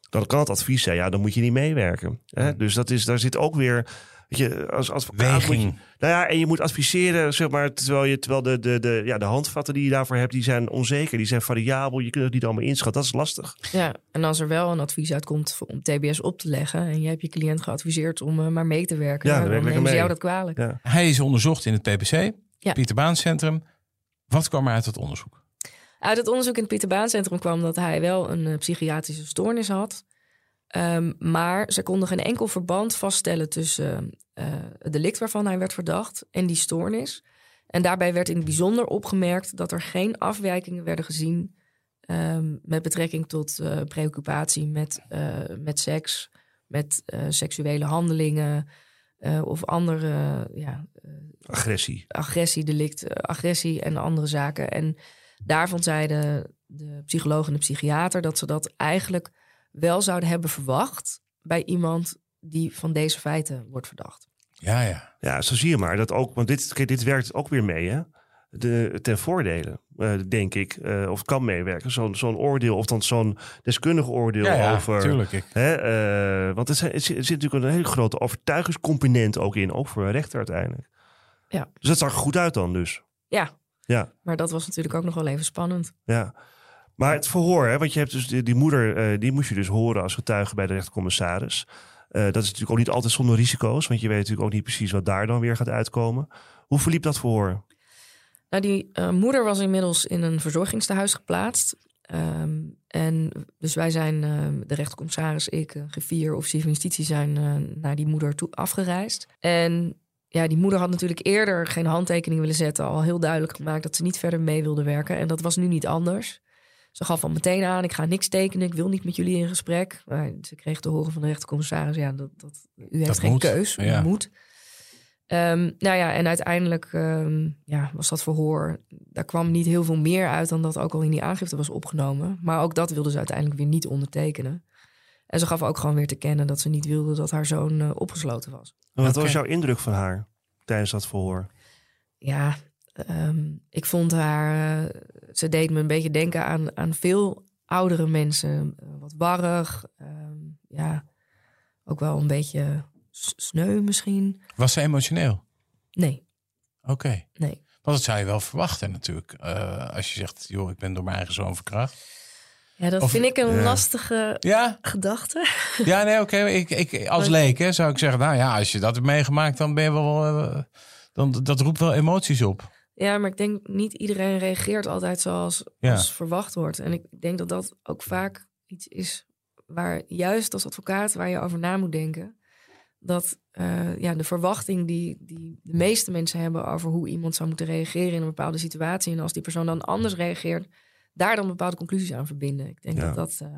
Dan kan het advies zijn, ja, dan moet je niet meewerken. Hè? Dus dat is, daar zit ook weer je, als advocaat moet je, nou ja, en je moet adviseren, zeg maar, terwijl, je, terwijl de, de, de, ja, de handvatten die je daarvoor hebt, die zijn onzeker, die zijn variabel, je kunt het niet allemaal inschatten, dat is lastig. Ja, en als er wel een advies uitkomt om TBS op te leggen en je hebt je cliënt geadviseerd om uh, maar mee te werken, ja, dan, dan nemen ze jou dat kwalijk. Ja. Hij is onderzocht in het PPC, ja. Pieterbaancentrum. Wat kwam er uit het onderzoek? Uit het onderzoek in het Pieterbaancentrum kwam dat hij wel een uh, psychiatrische stoornis had. Ehm, maar ze konden geen enkel verband vaststellen tussen uh, het delict waarvan hij werd verdacht en die stoornis. En daarbij werd in het bijzonder opgemerkt dat er geen afwijkingen werden gezien um, met betrekking tot uh, preoccupatie met, uh, met seks, met seksuele handelingen of andere ja, agressie. Agressiedelict, agressie en andere zaken. En daar vond zij de, de psycholoog en de psychiater dat ze dat eigenlijk wel zouden hebben verwacht bij iemand die van deze feiten wordt verdacht. Ja, ja. Ja, zo zie je maar dat ook, want dit, dit werkt ook weer mee, hè? De, ten voordele, uh, denk ik, uh, of kan meewerken. Zo'n zo'n oordeel, of dan zo'n deskundig oordeel ja, ja, over. Tuurlijk, ik. Hè, uh, want er, zijn, er, zit, er, zit, natuurlijk een hele grote overtuigingscomponent ook in, ook voor een rechter uiteindelijk. Ja. Dus dat zag er goed uit dan, dus. Ja. Ja. Maar dat was natuurlijk ook nog wel even spannend. Ja. Maar het verhoor, hè, want je hebt dus die, moeder, uh, die moest je dus horen als getuige bij de rechtercommissaris. Uh, dat is natuurlijk ook niet altijd zonder risico's, want je weet natuurlijk ook niet precies wat daar dan weer gaat uitkomen. Hoe verliep dat verhoor? Nou, die uh, moeder was inmiddels in een verzorgingstehuis geplaatst. Um, en dus wij zijn, de rechtercommissaris, ik, griffier, officier van justitie, zijn naar die moeder toe afgereisd. En ja, die moeder had natuurlijk eerder geen handtekening willen zetten. Al heel duidelijk gemaakt dat ze niet verder mee wilde werken. En dat was nu niet anders. Ze gaf al meteen aan, ik ga niks tekenen, ik wil niet met jullie in gesprek. Maar ze kreeg te horen van de rechtercommissaris, ja, dat, dat, u heeft Dat geen moet, keus, u ja. moet. Ehm, nou ja, en uiteindelijk ehm, ja, was dat verhoor, daar kwam niet heel veel meer uit dan dat ook al in die aangifte was opgenomen. Maar ook dat wilde ze uiteindelijk weer niet ondertekenen. En ze gaf ook gewoon weer te kennen dat ze niet wilde dat haar zoon eh, opgesloten was. Wat was jouw indruk van haar tijdens dat verhoor? Ja, ehm, ik vond haar. eh, ze deed me een beetje denken aan, aan veel oudere mensen. Eh, wat warrig. ehm, ja, ook wel een beetje sneu misschien. Was ze emotioneel? Nee, Oké. nee. Want dat zou je wel verwachten natuurlijk. Eh, als je zegt, joh, ik ben door mijn eigen zoon verkracht. Ja, dat Of- vind ik een lastige Ja, gedachte. ja nee, oké. Ik, ik, als leek hè, zou ik zeggen, nou ja, als je dat hebt meegemaakt, dan ben je wel... dan, dat roept wel emoties op. Ja, maar ik denk niet iedereen reageert altijd zoals Ja. als verwacht wordt. En ik denk dat dat ook vaak iets is waar juist als advocaat waar je over na moet denken. Dat eh, ja, de verwachting die, die de meeste mensen hebben over hoe iemand zou moeten reageren in een bepaalde situatie. En als die persoon dan anders reageert, daar dan bepaalde conclusies aan verbinden. Ik denk Ja. dat dat eh,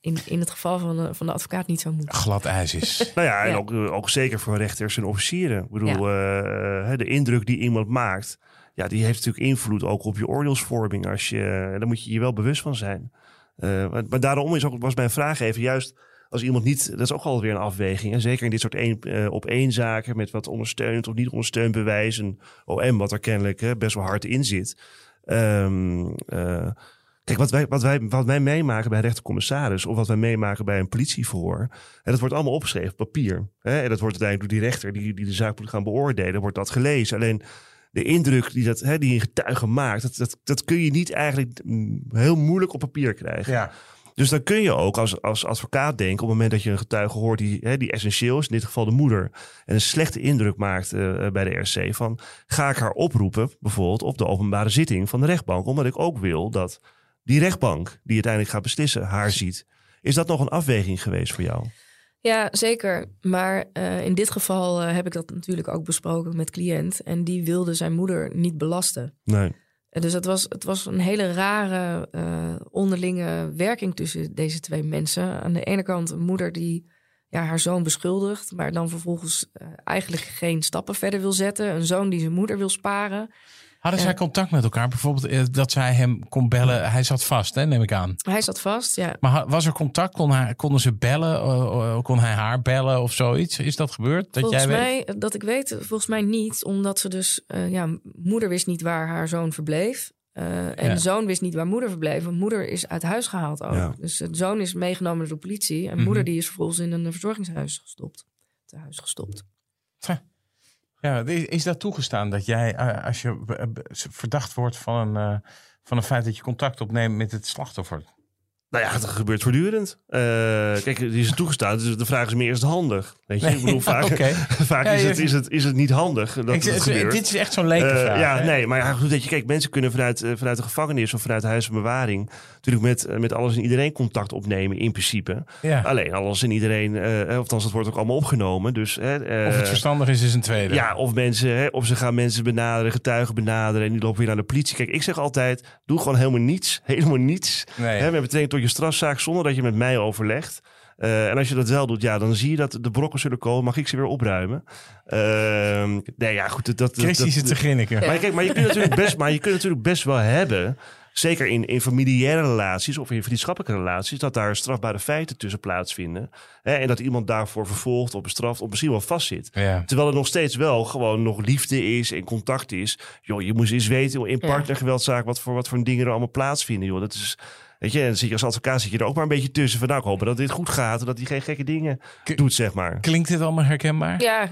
in, in het geval van de, van de advocaat niet zou moeten. Glad ijs is. (laughs) Nou ja, en Ja. Ook, eh, ook zeker voor rechters en officieren. Ik bedoel, eh, hè, de indruk die iemand maakt, ja, die heeft natuurlijk invloed ook op je oordeelsvorming. Als je, daar moet je je wel bewust van zijn. Eh, maar, maar daarom is ook, was mijn vraag even juist als iemand niet, dat is ook alweer een afweging. En zeker in dit soort één, eh, op één zaken met wat ondersteunend of niet ondersteund bewijs. En OM, wat er kennelijk hè, best wel hard in zit. Ehm, eh, kijk, wat wij, wat, wij, wat wij meemaken bij een rechtercommissaris of wat wij meemaken bij een politieverhoor. En dat wordt allemaal opgeschreven op papier. Hè? En dat wordt uiteindelijk door die rechter die, die de zaak moet gaan beoordelen, wordt dat gelezen. Alleen de indruk die, dat, hè, die een getuige maakt, dat, dat, dat kun je niet eigenlijk mm, heel moeilijk op papier krijgen. Ja. Dus dan kun je ook als, als advocaat denken, op het moment dat je een getuige hoort die, hè, die essentieel is, in dit geval de moeder, en een slechte indruk maakt eh, bij de RC, van ga ik haar oproepen, bijvoorbeeld op de openbare zitting van de rechtbank, omdat ik ook wil dat die rechtbank, die uiteindelijk gaat beslissen, haar ziet. Is dat nog een afweging geweest voor jou? Ja, zeker. Maar eh, in dit geval eh, heb ik dat natuurlijk ook besproken met cliënt. En die wilde zijn moeder niet belasten. Nee. Dus het was, het was een hele rare eh, onderlinge werking tussen deze twee mensen. Aan de ene kant een moeder die ja, haar zoon beschuldigt, maar dan vervolgens eigenlijk geen stappen verder wil zetten. Een zoon die zijn moeder wil sparen. Hadden zij contact met elkaar? Bijvoorbeeld eh, dat zij hem kon bellen. Hij zat vast, hè, neem ik aan. Hij zat vast, ja. Maar was er contact? Kon hij, konden ze bellen? Eh, eh, kon hij haar bellen of zoiets? Is dat gebeurd? Dat volgens jij weet? mij, dat ik weet, volgens mij niet. Omdat ze dus, eh, ja, moeder wist niet waar haar zoon verbleef. Eh, en Ja. de zoon wist niet waar moeder verbleef. Want moeder is uit huis gehaald ook. Ja. Dus de zoon is meegenomen door de politie. En Mhm. moeder die is vervolgens in een verzorgingshuis gestopt. Te huis gestopt. Ja, is is dat toegestaan dat jij, eh, als je eh, verdacht wordt van een, eh, van een feit dat je contact opneemt met het slachtoffer? Nou ja, het gebeurt voortdurend. Uh, kijk, die is toegestaan. Dus de vraag is meer, is het handig? Weet je, ik bedoel, vaak, (laughs) (laughs) vaak is, het, is, het, is het niet handig dat ik, het gebeurt. Dit is echt zo'n leuke uh, vraag. Ja, nee, maar ja, goed, dat je, kijk, mensen kunnen vanuit, uh, vanuit de gevangenis of vanuit de huis van bewaring natuurlijk met, met alles en iedereen contact opnemen in principe. Ja. Alleen alles en iedereen, of althans, dat wordt ook allemaal opgenomen. Dus, of het verstandig is, is een tweede. Ja, of mensen, of ze gaan mensen benaderen, getuigen benaderen en die lopen weer naar de politie. Kijk, ik zeg altijd, doe gewoon helemaal niets. (laughs) Helemaal niets. Nee. Hè, met betrekking tot je strafzaak zonder dat je met mij overlegt. Uh, en als je dat wel doet, ja, dan zie je dat de brokken zullen komen. Mag ik ze weer opruimen? Uh, nee, ja, goed. Dat, Christy zit te grinniken. Maar, kijk, maar, je kunt natuurlijk best, maar je kunt natuurlijk best wel hebben... Zeker in, in familiaire relaties of in vriendschappelijke relaties, dat daar strafbare feiten tussen plaatsvinden. Hè, en dat iemand daarvoor vervolgd of bestraft of misschien wel vastzit. Ja. Terwijl er nog steeds wel gewoon nog liefde is en contact is. Joh, je moet eens weten in partnergeweldzaak wat voor, wat voor dingen er allemaal plaatsvinden. Joh. Dat is, Weet je, en dan zit je als advocaat zit je er ook maar een beetje tussen. Van nou, ik hoop dat dit goed gaat en dat hij geen gekke dingen doet, zeg maar. Klinkt dit allemaal herkenbaar? Ja,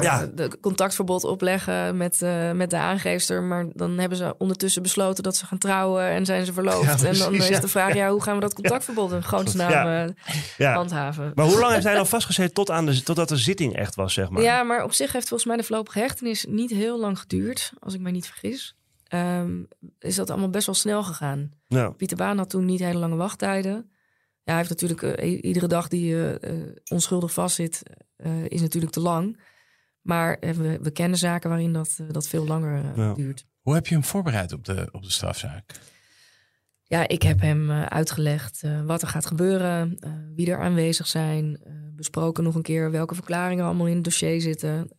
ja. de contactverbod opleggen met, uh, met de aangeefster. Maar dan hebben ze ondertussen besloten dat ze gaan trouwen en zijn ze verloofd. en dan is de vraag, ja, hoe gaan we dat contactverbod in godsnaam uh, handhaven? Maar hoe lang heeft hij dan vastgezeten tot aan de, totdat de zitting echt was, zeg maar? Ja, maar op zich heeft volgens mij de voorlopige hechtenis niet heel lang geduurd, als ik mij niet vergis. Um, is dat allemaal best wel snel gegaan. Pieter Baan had toen niet hele lange wachttijden. Ja, hij heeft natuurlijk uh, iedere dag die je uh, onschuldig vastzit, uh, is natuurlijk te lang. Maar we, we, kennen zaken waarin dat, dat veel langer duurt. Hoe heb je hem voorbereid op de, op de strafzaak? Ja, ik heb hem uitgelegd wat er gaat gebeuren, wie er aanwezig zijn. besproken nog een keer welke verklaringen allemaal in het dossier zitten.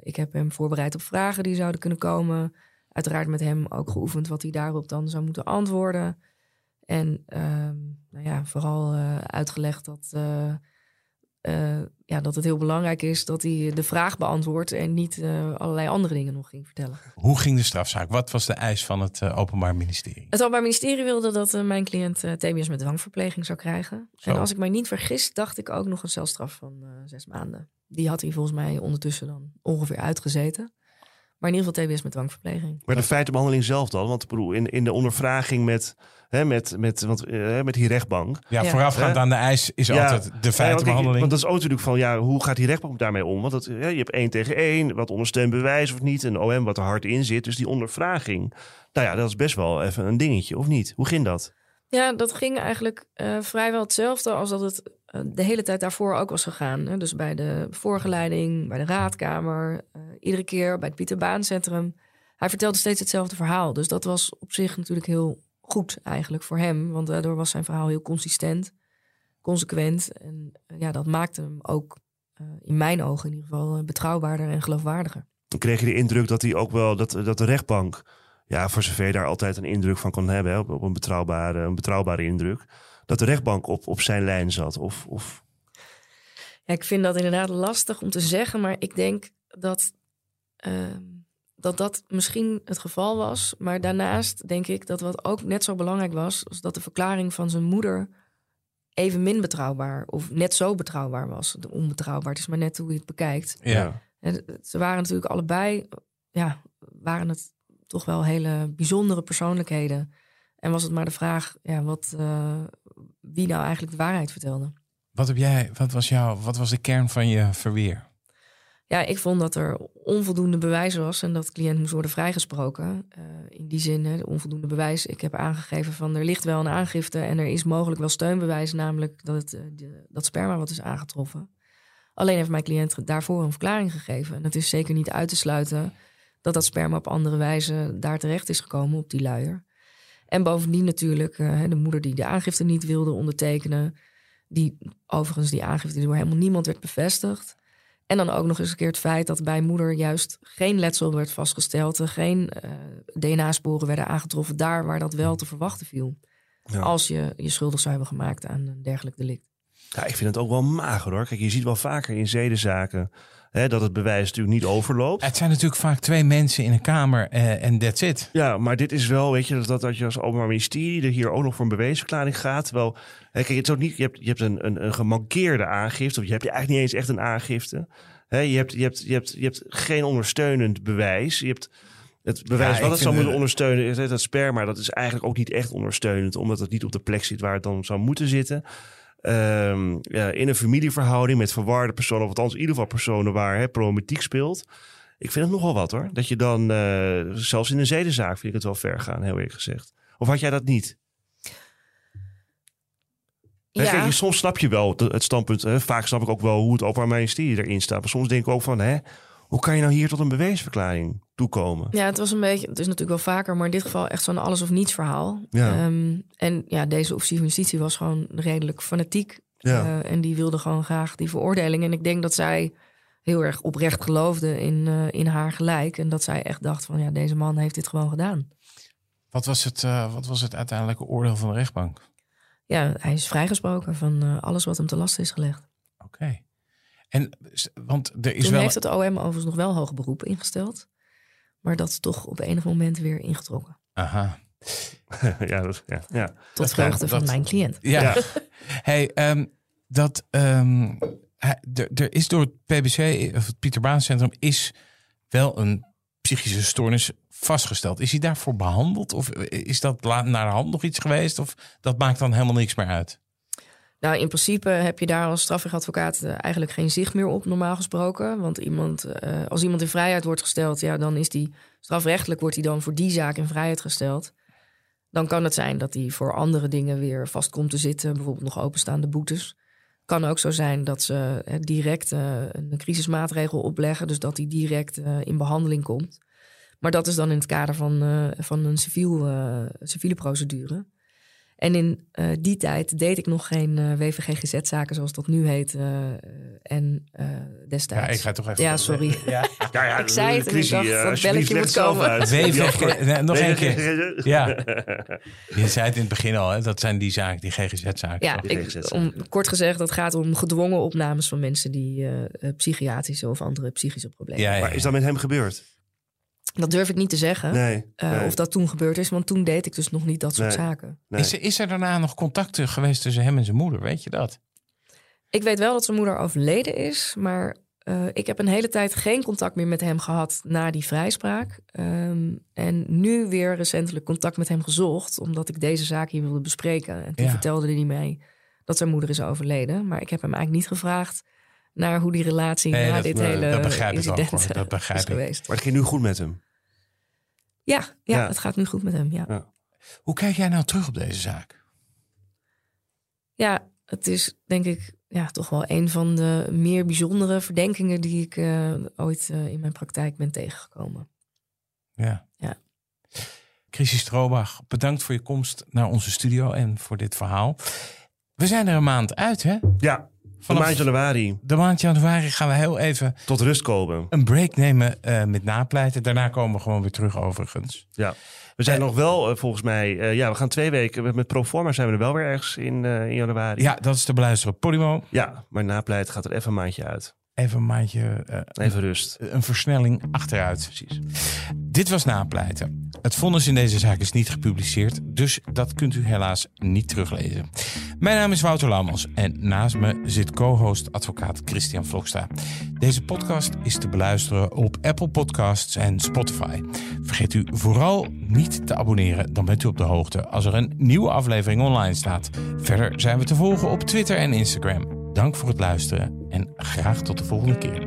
ik heb hem voorbereid op vragen die zouden kunnen komen uiteraard met hem ook geoefend wat hij daarop dan zou moeten antwoorden. En ehm, nou ja, vooral uh, uitgelegd dat, uh, uh, ja, dat het heel belangrijk is dat hij de vraag beantwoordt en niet allerlei andere dingen nog ging vertellen. Hoe ging de strafzaak? Wat was de eis van het Openbaar Ministerie? Het Openbaar Ministerie wilde dat mijn cliënt TBS met dwangverpleging zou krijgen. En als ik mij niet vergis, dacht ik ook nog een celstraf van zes maanden. Die had hij volgens mij ondertussen dan ongeveer uitgezeten. Maar in ieder geval TBS met dwangverpleging. Maar de feitenbehandeling zelf dan? Want ik bedoel, in, in de ondervraging met, hè, met, met, want, uh, met die rechtbank. Ja, voorafgaand aan de eis is altijd de feitenbehandeling. want, dat is ook natuurlijk van, ja, hoe gaat die rechtbank daarmee om? Want dat, je hebt één tegen één, wat ondersteund bewijs of niet. Een OM wat er hard in zit. Dus die ondervraging, nou ja, dat is best wel even een dingetje, of niet? Hoe ging dat? Ja, dat ging eigenlijk uh, vrijwel hetzelfde als dat het uh, de hele tijd daarvoor ook was gegaan. Hè? Dus bij de voorgeleiding, bij de raadkamer, uh, iedere keer bij het Pieter Baan Centrum. Hij vertelde steeds hetzelfde verhaal. Dus dat was op zich natuurlijk heel goed eigenlijk voor hem. Want daardoor was zijn verhaal heel consistent, consequent. En ja, dat maakte hem ook in mijn ogen in ieder geval betrouwbaarder en geloofwaardiger. Kreeg je de indruk dat hij ook wel, dat, dat de rechtbank ja, voor zover je daar altijd een indruk van kon hebben, op, op, een, betrouwbare, een betrouwbare indruk, dat de rechtbank op, op zijn lijn zat? Of, of... Ja, ik vind dat inderdaad lastig om te zeggen, maar ik denk dat, uh, dat dat misschien het geval was. Maar daarnaast denk ik dat wat ook net zo belangrijk was, was dat de verklaring van zijn moeder even min betrouwbaar of net zo betrouwbaar was. Onbetrouwbaar, het is maar net hoe je het bekijkt. Ja. En ze waren natuurlijk allebei, ja, waren het toch wel hele bijzondere persoonlijkheden. En was het maar de vraag ja, wat, uh, wie nou eigenlijk de waarheid vertelde. Wat, heb jij, wat, was jouw, wat was de kern van je verweer? Ja, ik vond dat er onvoldoende bewijs was en dat de cliënt moest worden vrijgesproken. Uh, in die zin, hè, onvoldoende bewijs. Ik heb aangegeven van er ligt wel een aangifte en er is mogelijk wel steunbewijs, namelijk dat, het, uh, de, dat sperma wat is aangetroffen. Alleen heeft mijn cliënt daarvoor een verklaring gegeven. En het is zeker niet uit te sluiten dat dat sperma op andere wijze daar terecht is gekomen op die luier. En bovendien natuurlijk uh, de moeder die de aangifte niet wilde ondertekenen. Die overigens die aangifte door helemaal niemand werd bevestigd. En dan ook nog eens een keer het feit dat bij moeder juist geen letsel werd vastgesteld. Geen uh, DNA-sporen werden aangetroffen daar waar dat wel te verwachten viel. Ja. Als je je schuldig zou hebben gemaakt aan een dergelijk delict. Ja, ik vind het ook wel mager hoor. Kijk, je ziet wel vaker in zedenzaken Hè, dat het bewijs natuurlijk niet overloopt. Het zijn natuurlijk vaak twee mensen in een kamer uh, en that's it. Ja, maar dit is wel, weet je, dat, dat je als Openbaar Ministerie er hier ook nog voor een bewijsverklaring gaat. Wel, hè, kijk, het is ook niet, je hebt, je hebt een, een, een gemankeerde aangifte, of je hebt eigenlijk niet eens echt een aangifte. Hè, je, hebt, je, hebt, je, hebt, je hebt geen ondersteunend bewijs. Je hebt, Het bewijs Ja, wat het zou moeten ondersteunen is dat sperma. Dat is eigenlijk ook niet echt ondersteunend, omdat het niet op de plek zit waar het dan zou moeten zitten. Ehm, ja, in een familieverhouding met verwarde personen, of althans in ieder geval personen waar hè, problematiek speelt. Ik vind het nogal wat hoor. Dat je dan, eh, zelfs in een zedenzaak vind ik het wel ver gaan, heel eerlijk gezegd. Of had jij dat niet? Hè, Ja, kijk, soms snap je wel het het standpunt. Hè, vaak snap ik ook wel hoe het Openbaar Ministerie erin staat. Maar soms denk ik ook van, hè, hoe kan je nou hier tot een bewijsverklaring toekomen? ja, het was een beetje, het is natuurlijk wel vaker, maar in dit geval echt zo'n alles of niets verhaal. Ja. Ehm, en ja, deze officier van justitie was gewoon redelijk fanatiek. Ja. Eh, en die wilde gewoon graag die veroordeling. En ik denk dat zij heel erg oprecht geloofde in, eh, in haar gelijk. En dat zij echt dacht van ja, deze man heeft dit gewoon gedaan. Wat was het, eh, wat was het uiteindelijke oordeel van de rechtbank? Ja, hij is vrijgesproken van eh, alles wat hem te last is gelegd. Oké. En, want er is Toen wel... heeft het OM overigens nog wel hoge beroepen ingesteld. Maar dat is toch op enig moment weer ingetrokken. Aha. (laughs) ja, dat, ja, ja. Tot vreugde van dat- mijn cliënt. Ja. Ja. (laughs) hey, ehm, dat, ehm, hij- er- is door het PBC, of het Pieter Baan Centrum, is wel een psychische stoornis vastgesteld. Is hij daarvoor behandeld? Of is dat naar de hand nog iets geweest? Of dat maakt dan helemaal niks meer uit? Nou, in principe heb je daar als strafrechtadvocaat eh, eigenlijk geen zicht meer op, normaal gesproken. Want iemand, eh, als iemand in vrijheid wordt gesteld, ja, dan is die strafrechtelijk wordt hij dan voor die zaak in vrijheid gesteld. Dan kan het zijn dat hij voor andere dingen weer vast komt te zitten, bijvoorbeeld nog openstaande boetes. Kan ook zo zijn dat ze eh, direct een crisismaatregel opleggen, dus dat hij direct in behandeling komt. Maar dat is dan in het kader van, van een civiel, civiele procedure. En in eh, die tijd deed ik nog geen eh, WVG-GZ-zaken zoals dat nu heet. eh, en eh, Ja, destijds. ik ga toch even... Ja, sorry. Ja. Ja, ja, Ik zei het en ik dacht, dat belletje moet komen. uit. WVG nee, nog één keer. Ja. (laughs) Je zei het in het begin al, hè? dat zijn die zaken, die GGZ-zaken. Ja, Die ik, om, kort gezegd, dat gaat om gedwongen opnames van mensen die psychiatrische of andere psychische problemen Ja, ja, Maar is dat met hem gebeurd? Dat durf ik niet te zeggen. Nee. eh, nee, Of dat toen gebeurd is, want toen deed ik dus nog niet dat soort Nee. zaken. nee. Is, er- is er daarna nog contact geweest tussen hem en zijn moeder? Weet je dat? Ik weet wel dat zijn moeder overleden is, maar eh, ik heb een hele tijd geen contact meer met hem gehad na die vrijspraak. Ehm, en nu weer recentelijk contact met hem gezocht, omdat ik deze zaak hier wilde bespreken. En toen Ja. vertelde hij mij dat zijn moeder is overleden. Maar ik heb hem eigenlijk niet gevraagd naar hoe die relatie Nee, na dat- dit nee, hele dat begrijp ik ook, incident hoor. Dat eh, begrijp is ik. geweest. Maar het ging nu goed met hem. Ja, ja, Ja. het gaat nu goed met hem. Ja. Hoe kijk jij nou terug op deze zaak? Ja, het is denk ik ja, toch wel een van de meer bijzondere verdenkingen die ik eh, ooit eh, in mijn praktijk ben tegengekomen. Ja. Ja. Chrissy Stroobach, bedankt voor je komst naar onze studio en voor dit verhaal. We zijn er een maand uit, hè? Ja, van Vanaf- maand januari De maand januari gaan we heel even tot rust komen. een break nemen eh, met napleiten. Daarna komen we gewoon weer terug, overigens. Ja. We zijn nog wel, eh, volgens mij, eh, ja, we gaan twee weken met- met Proforma zijn we er wel weer ergens in, eh, in januari. Ja, dat is te beluisteren. op Podimo, Ja, maar napleit gaat er even een maandje uit. Even een maandje eh, Even rust. een versnelling achteruit. Precies. Dit was napleiten. Het vonnis in deze zaak is niet gepubliceerd, dus dat kunt u helaas niet teruglezen. Mijn naam is Wouter Laumans en naast me zit co-host advocaat Christian Vlokstra. Deze podcast is te beluisteren op Apple Podcasts en Spotify. Vergeet u vooral niet te abonneren, dan bent u op de hoogte als er een nieuwe aflevering online staat. Verder zijn we te volgen op Twitter en Instagram. Dank voor het luisteren en graag tot de volgende keer.